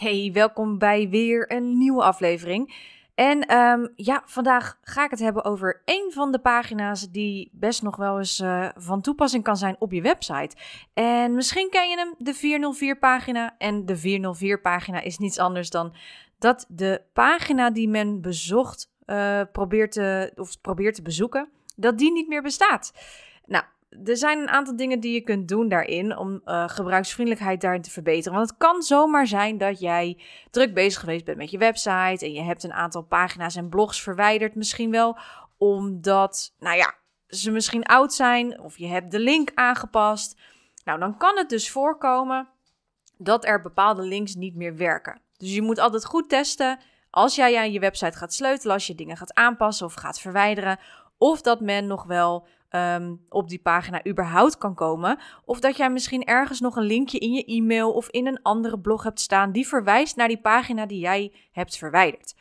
Hey, welkom bij weer een nieuwe aflevering. En ehm, ja, vandaag ga ik het hebben over een van de pagina's die best nog wel eens uh, van toepassing kan zijn op je website. En misschien ken je hem, de 404 pagina. En de 404 pagina is niets anders dan dat de pagina die men bezocht, uh, probeert, te, of probeert te bezoeken, dat die niet meer bestaat. Nou, er zijn een aantal dingen die je kunt doen daarin om uh, gebruiksvriendelijkheid daarin te verbeteren. Want het kan zomaar zijn dat jij druk bezig geweest bent met je website en je hebt een aantal pagina's en blogs verwijderd misschien wel, omdat, nou ja, ze misschien oud zijn of je hebt de link aangepast. Nou, dan kan het dus voorkomen dat er bepaalde links niet meer werken. Dus je moet altijd goed testen als jij aan je website gaat sleutelen, als je dingen gaat aanpassen of gaat verwijderen, of dat men nog wel um, op die pagina überhaupt kan komen. Of dat jij misschien ergens nog een linkje in je e-mail of in een andere blog hebt staan die verwijst naar die pagina die jij hebt verwijderd.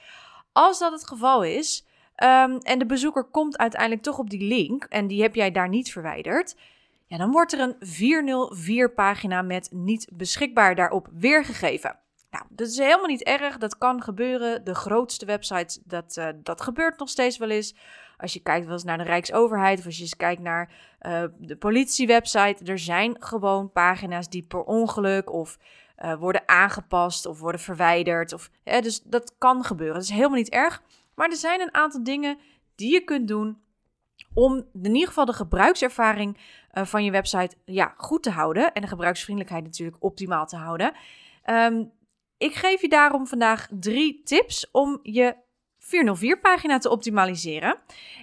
Als dat het geval is um, en de bezoeker komt uiteindelijk toch op die link en die heb jij daar niet verwijderd. Ja, dan wordt er een 404 pagina met niet beschikbaar daarop weergegeven. Nou, dat is helemaal niet erg. Dat kan gebeuren. De grootste websites, dat, uh, dat gebeurt nog steeds wel eens. Als je kijkt wel naar de Rijksoverheid of als je eens kijkt naar uh, de politiewebsite. Er zijn gewoon pagina's die per ongeluk of uh, worden aangepast of worden verwijderd. Of, hè, dus dat kan gebeuren. Dat is helemaal niet erg. Maar er zijn een aantal dingen die je kunt doen om in ieder geval de gebruikservaring uh, van je website ja, goed te houden. En de gebruiksvriendelijkheid natuurlijk optimaal te houden. Um, ik geef je daarom vandaag drie tips om je 404-pagina te optimaliseren.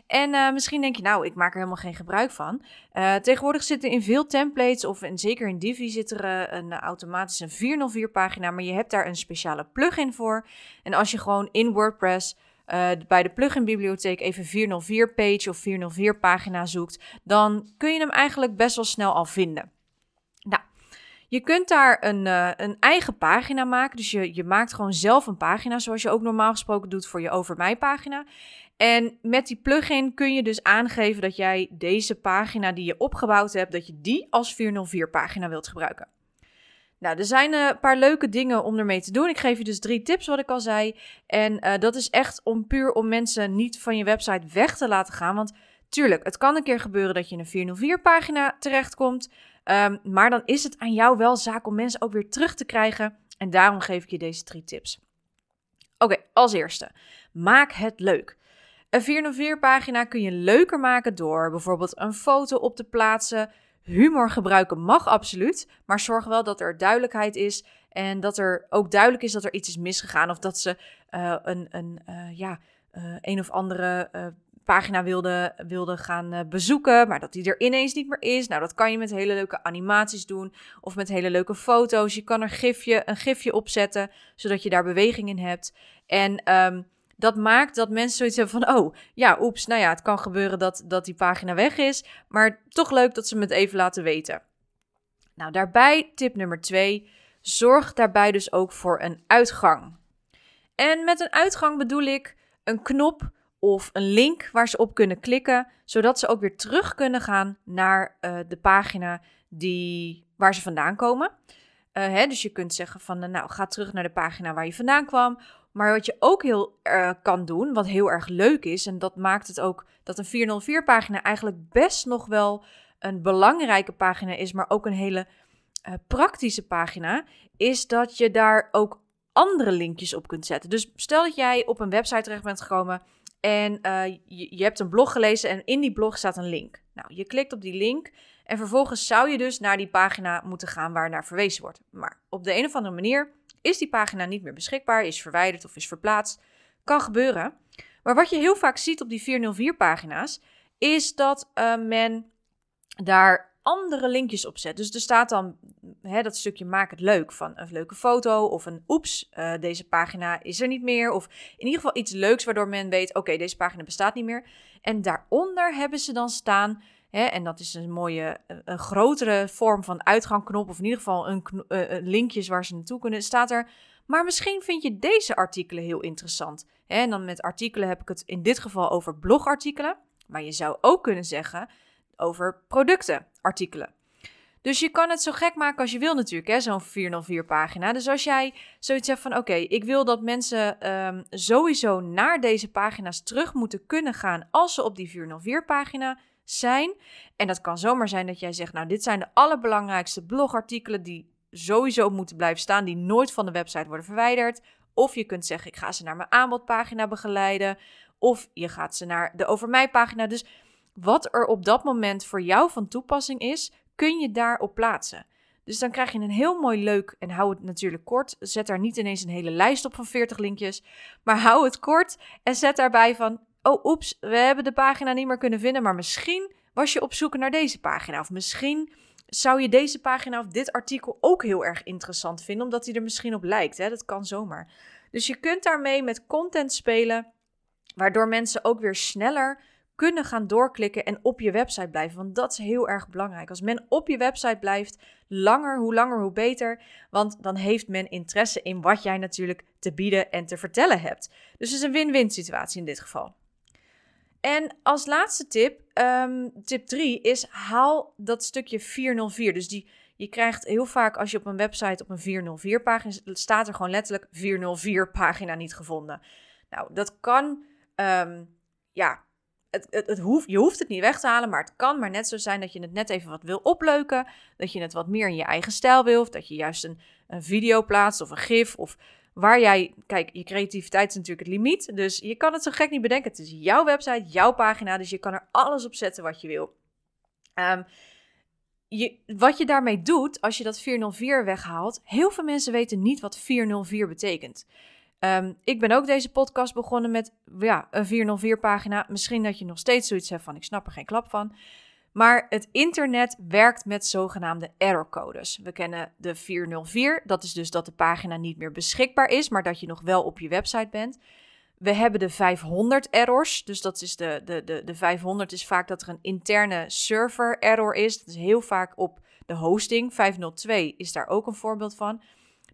En uh, misschien denk je, nou, ik maak er helemaal geen gebruik van. Uh, tegenwoordig zitten in veel templates, of en zeker in Divi, zit er uh, een automatische 404-pagina, maar je hebt daar een speciale plugin voor. En als je gewoon in WordPress bij de plugin-bibliotheek even 404-page of 404-pagina zoekt, dan kun je hem eigenlijk best wel snel al vinden. Je kunt daar een, uh, een eigen pagina maken. Dus je, je maakt gewoon zelf een pagina, zoals je ook normaal gesproken doet voor je Over Mij pagina. En met die plugin kun je dus aangeven dat jij deze pagina die je opgebouwd hebt, dat je die als 404 pagina wilt gebruiken. Nou, er zijn een paar leuke dingen om ermee te doen. Ik geef je dus drie tips, wat ik al zei. En uh, dat is echt om puur om mensen niet van je website weg te laten gaan. Want tuurlijk, het kan een keer gebeuren dat je in een 404 pagina terechtkomt. Um, maar dan is het aan jou wel zaak om mensen ook weer terug te krijgen. En daarom geef ik je deze drie tips. Oké, als eerste, maak het leuk. Een 404 pagina kun je leuker maken door bijvoorbeeld een foto op te plaatsen. Humor gebruiken mag absoluut, maar zorg wel dat er duidelijkheid is en dat er ook duidelijk is dat er iets is misgegaan of dat ze uh, een, een, uh, ja, uh, een of andere pagina wilde, wilde gaan uh, bezoeken, maar dat die er ineens niet meer is. Nou, dat kan je met hele leuke animaties doen of met hele leuke foto's. Je kan er gifje, een gifje opzetten, zodat je daar beweging in hebt. En um, dat maakt dat mensen zoiets hebben van, oh, ja, oeps, nou ja, het kan gebeuren dat, dat die pagina weg is, maar toch leuk dat ze me het even laten weten. Nou, daarbij tip nummer twee, zorg daarbij dus ook voor een uitgang. En met een uitgang bedoel ik een knop of een link waar ze op kunnen klikken, zodat ze ook weer terug kunnen gaan naar uh, de pagina die, waar ze vandaan komen. Uh, hè, dus je kunt zeggen van, uh, nou, ga terug naar de pagina waar je vandaan kwam. Maar wat je ook heel kan doen, wat heel erg leuk is, en dat maakt het ook dat een 404-pagina eigenlijk best nog wel een belangrijke pagina is, maar ook een hele praktische pagina, is dat je daar ook andere linkjes op kunt zetten. Dus stel dat jij op een website terecht bent gekomen en uh, je, hebt een blog gelezen en in die blog staat een link. Nou, je klikt op die link en vervolgens zou je dus naar die pagina moeten gaan waar naar verwezen wordt. Maar op de een of andere manier is die pagina niet meer beschikbaar, is verwijderd of is verplaatst. Kan gebeuren. Maar wat je heel vaak ziet op die 404 pagina's, is dat uh, men daar andere linkjes op zet. Dus er staat dan hè, dat stukje maak het leuk van een leuke foto of een oeps, uh, deze pagina is er niet meer. Of in ieder geval iets leuks waardoor men weet, oké, deze pagina bestaat niet meer. En daaronder hebben ze dan staan, hè, en dat is een mooie, een grotere vorm van uitgangknop, of in ieder geval een uh, linkjes waar ze naartoe kunnen, staat er maar misschien vind je deze artikelen heel interessant. En dan met artikelen heb ik het in dit geval over blogartikelen. Maar je zou ook kunnen zeggen over productenartikelen. Dus je kan het zo gek maken als je wil natuurlijk, zo'n 404 pagina. Dus als jij zoiets hebt van, oké, ik wil dat mensen ehm, sowieso naar deze pagina's terug moeten kunnen gaan als ze op die 404 pagina zijn. En dat kan zomaar zijn dat jij zegt, nou, dit zijn de allerbelangrijkste blogartikelen die sowieso moeten blijven staan, die nooit van de website worden verwijderd. Of je kunt zeggen, ik ga ze naar mijn aanbodpagina begeleiden. Of je gaat ze naar de Over Mij pagina. Dus wat er op dat moment voor jou van toepassing is, kun je daarop plaatsen. Dus dan krijg je een heel mooi leuk, en hou het natuurlijk kort. Zet daar niet ineens een hele lijst op van 40 linkjes, maar hou het kort en zet daarbij van, oh oeps, we hebben de pagina niet meer kunnen vinden, maar misschien was je op zoek naar deze pagina. Of misschien zou je deze pagina of dit artikel ook heel erg interessant vinden, omdat hij er misschien op lijkt. Hè? Dat kan zomaar. Dus je kunt daarmee met content spelen, waardoor mensen ook weer sneller kunnen gaan doorklikken en op je website blijven. Want dat is heel erg belangrijk. Als men op je website blijft, langer, hoe langer, hoe beter. Want dan heeft men interesse in wat jij natuurlijk te bieden en te vertellen hebt. Dus het is een win-win situatie in dit geval. En als laatste tip, um, tip 3, is haal dat stukje 404. Dus die, je krijgt heel vaak als je op een website op een 404 pagina staat er gewoon letterlijk 404 pagina niet gevonden. Nou, dat kan, um, ja, het, het, je hoeft het niet weg te halen, maar het kan maar net zo zijn dat je het net even wat wil opleuken. Dat je het wat meer in je eigen stijl wil. Of dat je juist een, een video plaatst of een gif of waar jij, kijk, je creativiteit is natuurlijk het limiet. Dus je kan het zo gek niet bedenken. Het is jouw website, jouw pagina, dus je kan er alles op zetten wat je wil. Je, wat je daarmee doet, als je dat 404 weghaalt, heel veel mensen weten niet wat 404 betekent. Um, ik ben ook deze podcast begonnen met ja, een 404 pagina. Misschien dat je nog steeds zoiets hebt van ik snap er geen klap van. Maar het internet werkt met zogenaamde errorcodes. We kennen de 404, dat is dus dat de pagina niet meer beschikbaar is, maar dat je nog wel op je website bent. We hebben de 500 errors, dus dat is de, de, de, de 500 is vaak dat er een interne server error is. Dat is heel vaak op de hosting. 502 is daar ook een voorbeeld van.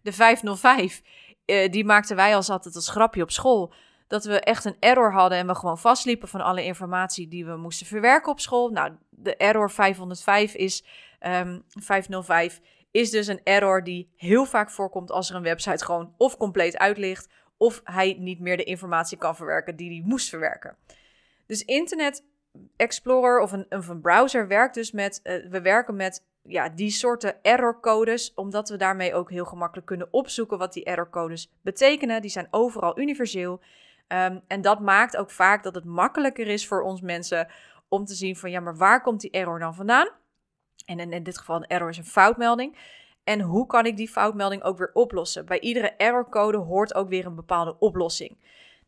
De 505, eh, die maakten wij als altijd als grapje op school dat we echt een error hadden en we gewoon vastliepen van alle informatie die we moesten verwerken op school. Nou, de error 505 is, um, ehm, 505 is dus een error die heel vaak voorkomt als er een website gewoon of compleet uitligt of hij niet meer de informatie kan verwerken die hij moest verwerken. Dus Internet Explorer of een, of browser werkt dus met, uh, we werken met ja, die soorten errorcodes, omdat we daarmee ook heel gemakkelijk kunnen opzoeken wat die errorcodes betekenen. Die zijn overal universeel. Um, en dat maakt ook vaak dat het makkelijker is voor ons mensen om te zien van ja, maar waar komt die error dan vandaan? En in, in dit geval een error is een foutmelding. En hoe kan ik die foutmelding ook weer oplossen? Bij iedere errorcode hoort ook weer een bepaalde oplossing.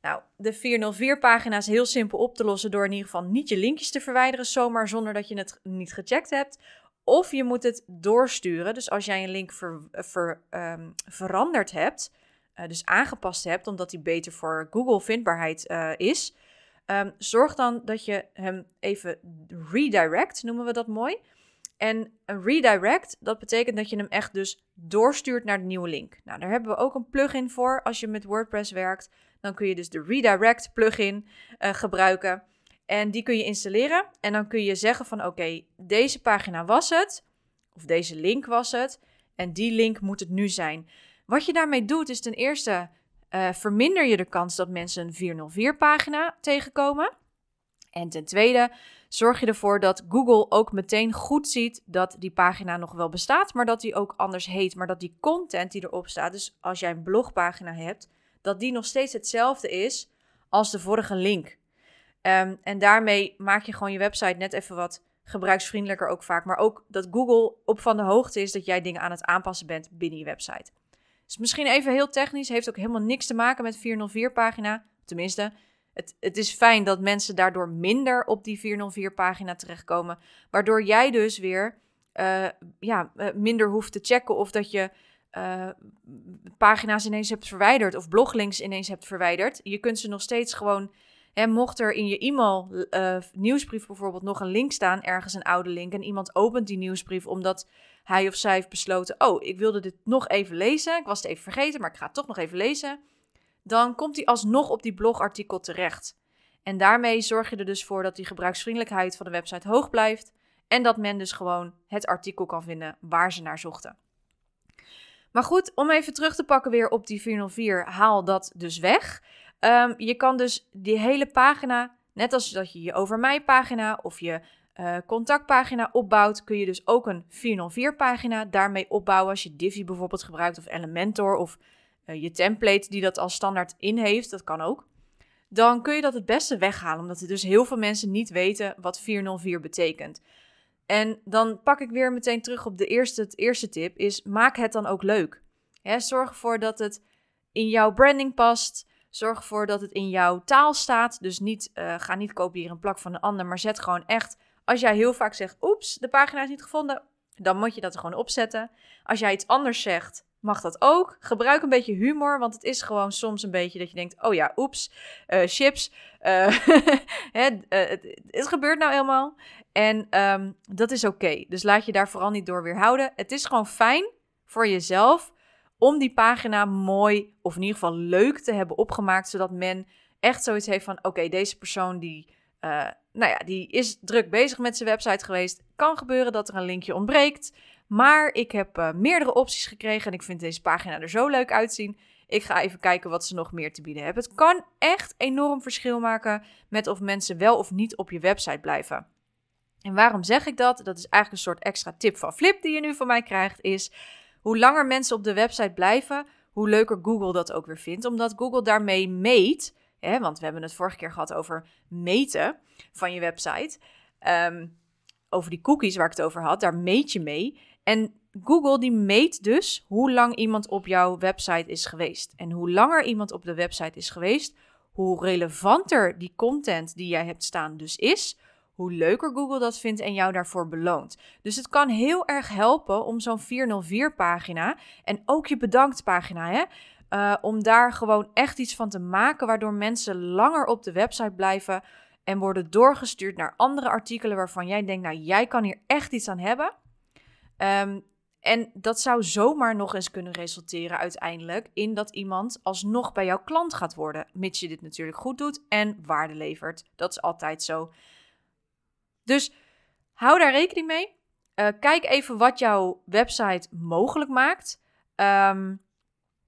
Nou, de 404-pagina is heel simpel op te lossen door in ieder geval niet je linkjes te verwijderen zomaar zonder dat je het niet gecheckt hebt. Of je moet het doorsturen. Dus als jij een link ver, ver, um, veranderd hebt, uh, dus aangepast hebt, omdat die beter voor Google vindbaarheid uh, is, um, zorg dan dat je hem even redirect, noemen we dat mooi. En een redirect, dat betekent dat je hem echt dus doorstuurt naar de nieuwe link. Nou, daar hebben we ook een plugin voor. Als je met WordPress werkt, dan kun je dus de redirect plugin uh, gebruiken. En die kun je installeren. En dan kun je zeggen van oké, deze pagina was het. Of deze link was het. En die link moet het nu zijn. Wat je daarmee doet is ten eerste uh, verminder je de kans dat mensen een 404-pagina tegenkomen. En ten tweede zorg je ervoor dat Google ook meteen goed ziet dat die pagina nog wel bestaat, maar dat die ook anders heet. Maar dat die content die erop staat, dus als jij een blogpagina hebt, dat die nog steeds hetzelfde is als de vorige link. Um, en daarmee maak je gewoon je website net even wat gebruiksvriendelijker ook vaak. Maar ook dat Google op van de hoogte is dat jij dingen aan het aanpassen bent binnen je website. Dus misschien even heel technisch, heeft ook helemaal niks te maken met 404-pagina. Tenminste, het, het is fijn dat mensen daardoor minder op die 404-pagina terechtkomen. Waardoor jij dus weer uh, ja, minder hoeft te checken of dat je pagina's ineens hebt verwijderd of bloglinks ineens hebt verwijderd. Je kunt ze nog steeds gewoon en mocht er in je e-mail uh, nieuwsbrief bijvoorbeeld nog een link staan, ergens een oude link, en iemand opent die nieuwsbrief omdat hij of zij heeft besloten: Oh, ik wilde dit nog even lezen. Ik was het even vergeten, maar ik ga het toch nog even lezen. Dan komt hij alsnog op die blogartikel terecht. En daarmee zorg je er dus voor dat die gebruiksvriendelijkheid van de website hoog blijft. En dat men dus gewoon het artikel kan vinden waar ze naar zochten. Maar goed, om even terug te pakken weer op die 404, haal dat dus weg. Um, je kan dus die hele pagina, net als dat je je over mij pagina of je uh, contactpagina opbouwt, kun je dus ook een 404 pagina daarmee opbouwen als je Divi bijvoorbeeld gebruikt of Elementor of uh, je template die dat als standaard in heeft, dat kan ook. Dan kun je dat het beste weghalen, omdat er dus heel veel mensen niet weten wat 404 betekent. En dan pak ik weer meteen terug op de eerste, het eerste tip, is maak het dan ook leuk. zorg ervoor dat het in jouw branding past. Zorg ervoor dat het in jouw taal staat. Dus niet, uh, ga niet kopiëren een plak van een ander, maar zet gewoon echt. Als jij heel vaak zegt, oeps, de pagina is niet gevonden, dan moet je dat er gewoon opzetten. Als jij iets anders zegt, mag dat ook. Gebruik een beetje humor, want het is gewoon soms een beetje dat je denkt, oh ja, oeps, uh, chips. Uh, het, het, gebeurt nou helemaal. En um, dat is oké. Dus laat je daar vooral niet door weerhouden. Het is gewoon fijn voor jezelf om die pagina mooi of in ieder geval leuk te hebben opgemaakt, zodat men echt zoiets heeft van: oké, deze persoon die, uh, nou ja, die is druk bezig met zijn website geweest. Kan gebeuren dat er een linkje ontbreekt, maar ik heb uh, meerdere opties gekregen en ik vind deze pagina er zo leuk uitzien. Ik ga even kijken wat ze nog meer te bieden hebben. Het kan echt enorm verschil maken met of mensen wel of niet op je website blijven. En waarom zeg ik dat? Dat is eigenlijk een soort extra tip van Flip die je nu van mij krijgt. Is hoe langer mensen op de website blijven, hoe leuker Google dat ook weer vindt. Omdat Google daarmee meet, hè, want we hebben het vorige keer gehad over meten van je website. Ehm, over die cookies waar ik het over had, daar meet je mee. En Google die meet dus hoe lang iemand op jouw website is geweest. En hoe langer iemand op de website is geweest, hoe relevanter die content die jij hebt staan dus is, hoe leuker Google dat vindt en jou daarvoor beloont. Dus het kan heel erg helpen om zo'n 404-pagina en ook je bedankt-pagina, hè, uh, om daar gewoon echt iets van te maken, waardoor mensen langer op de website blijven en worden doorgestuurd naar andere artikelen waarvan jij denkt, nou, jij kan hier echt iets aan hebben. Um, en dat zou zomaar nog eens kunnen resulteren uiteindelijk in dat iemand alsnog bij jouw klant gaat worden, mits je dit natuurlijk goed doet en waarde levert. Dat is altijd zo. Dus hou daar rekening mee. Uh, kijk even wat jouw website mogelijk maakt. Um,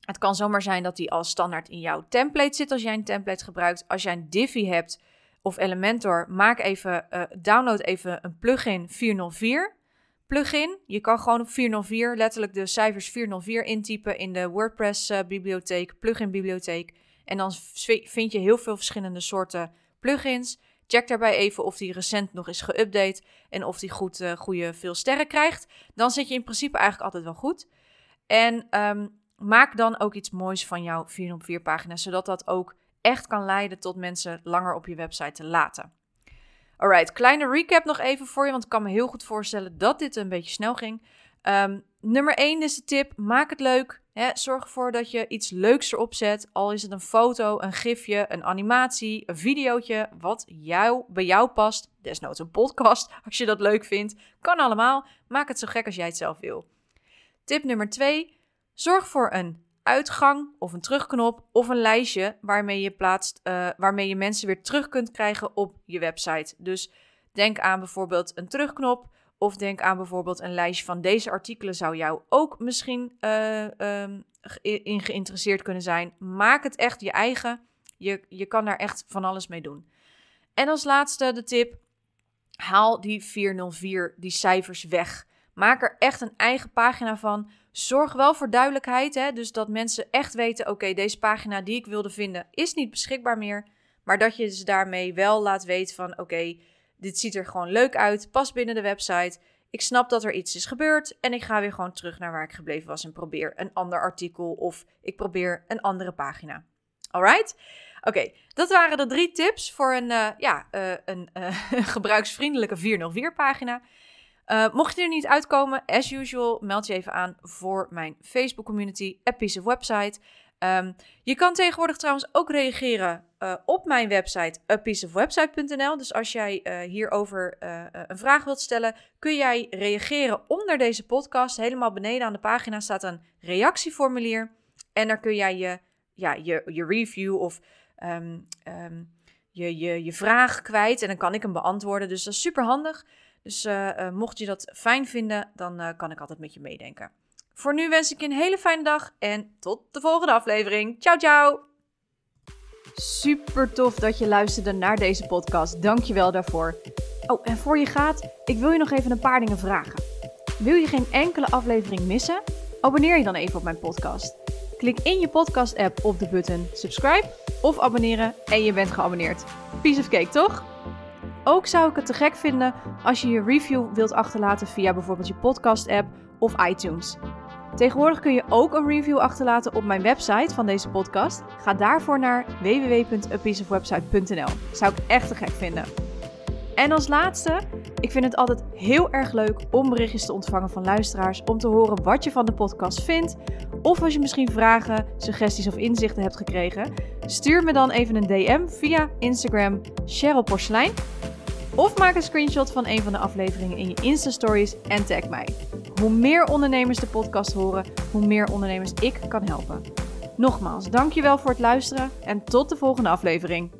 het kan zomaar zijn dat die al standaard in jouw template zit als jij een template gebruikt. Als jij een Divi hebt of Elementor, maak even, uh, download even een plugin 404 plugin. Je kan gewoon op 404 letterlijk de cijfers 404 intypen in de WordPress uh, bibliotheek, plugin bibliotheek. En dan vind je heel veel verschillende soorten plugins. Check daarbij even of die recent nog is geüpdate en of die goed, uh, goede veel sterren krijgt. Dan zit je in principe eigenlijk altijd wel goed. En um, maak dan ook iets moois van jouw 4 op 4 pagina, zodat dat ook echt kan leiden tot mensen langer op je website te laten. Alright, kleine recap nog even voor je, want ik kan me heel goed voorstellen dat dit een beetje snel ging. Um, nummer 1 is de tip: maak het leuk. Zorg ervoor dat je iets leuks erop zet. Al is het een foto, een gifje, een animatie, een videootje. Wat jou, bij jou past. Desnoods een podcast als je dat leuk vindt. Kan allemaal. Maak het zo gek als jij het zelf wil. Tip nummer 2. Zorg voor een uitgang of een terugknop of een lijstje waarmee je, plaatst, uh, waarmee je mensen weer terug kunt krijgen op je website. Dus denk aan bijvoorbeeld een terugknop of denk aan bijvoorbeeld een lijstje van deze artikelen zou jou ook misschien uh, um, in geïnteresseerd kunnen zijn. Maak het echt je eigen. Je, je kan daar echt van alles mee doen. En als laatste de tip: haal die 404, die cijfers weg. Maak er echt een eigen pagina van. Zorg wel voor duidelijkheid, hè? dus dat mensen echt weten: oké, deze pagina die ik wilde vinden is niet beschikbaar meer. Maar dat je ze daarmee wel laat weten van: oké, dit ziet er gewoon leuk uit, past binnen de website. Ik snap dat er iets is gebeurd en ik ga weer gewoon terug naar waar ik gebleven was en probeer een ander artikel of ik probeer een andere pagina. Alright? Oké, dat waren de drie tips voor een, uh, ja, uh, een uh, gebruiksvriendelijke 404 pagina. Uh, mocht je er niet uitkomen, as usual, meld je even aan voor mijn Facebook community, A Piece of Website. Um, je kan tegenwoordig trouwens ook reageren uh, op mijn website, apieceofwebsite.nl. Dus als jij uh, hierover uh, een vraag wilt stellen, kun jij reageren onder deze podcast. Helemaal beneden aan de pagina staat een reactieformulier. En daar kun jij je, ja, je, je review of um, um, je, je, je vraag kwijt. En dan kan ik hem beantwoorden. Dus dat is super handig. Dus mocht je dat fijn vinden, dan kan ik altijd met je meedenken. Voor nu wens ik je een hele fijne dag en tot de volgende aflevering. Ciao, ciao! Super tof dat je luisterde naar deze podcast. Dank je wel daarvoor. Oh, en voor je gaat, ik wil je nog even een paar dingen vragen. Wil je geen enkele aflevering missen? Abonneer je dan even op mijn podcast. Klik in je podcast-app op de button subscribe of abonneren en je bent geabonneerd. Piece of cake, toch? Ook zou ik het te gek vinden als je je review wilt achterlaten via bijvoorbeeld je podcast-app of iTunes. Tegenwoordig kun je ook een review achterlaten op mijn website van deze podcast. Ga daarvoor naar www.apieceofwebsite.nl. Zou ik echt te gek vinden. En als laatste, ik vind het altijd heel erg leuk om berichtjes te ontvangen van luisteraars om te horen wat je van de podcast vindt. Of als je misschien vragen, suggesties of inzichten hebt gekregen, stuur me dan even een DM via Instagram Cheryl. Of maak een screenshot van een van de afleveringen in je Insta-stories en tag mij. Hoe meer ondernemers de podcast horen, hoe meer ondernemers ik kan helpen. Nogmaals, dankjewel voor het luisteren en tot de volgende aflevering.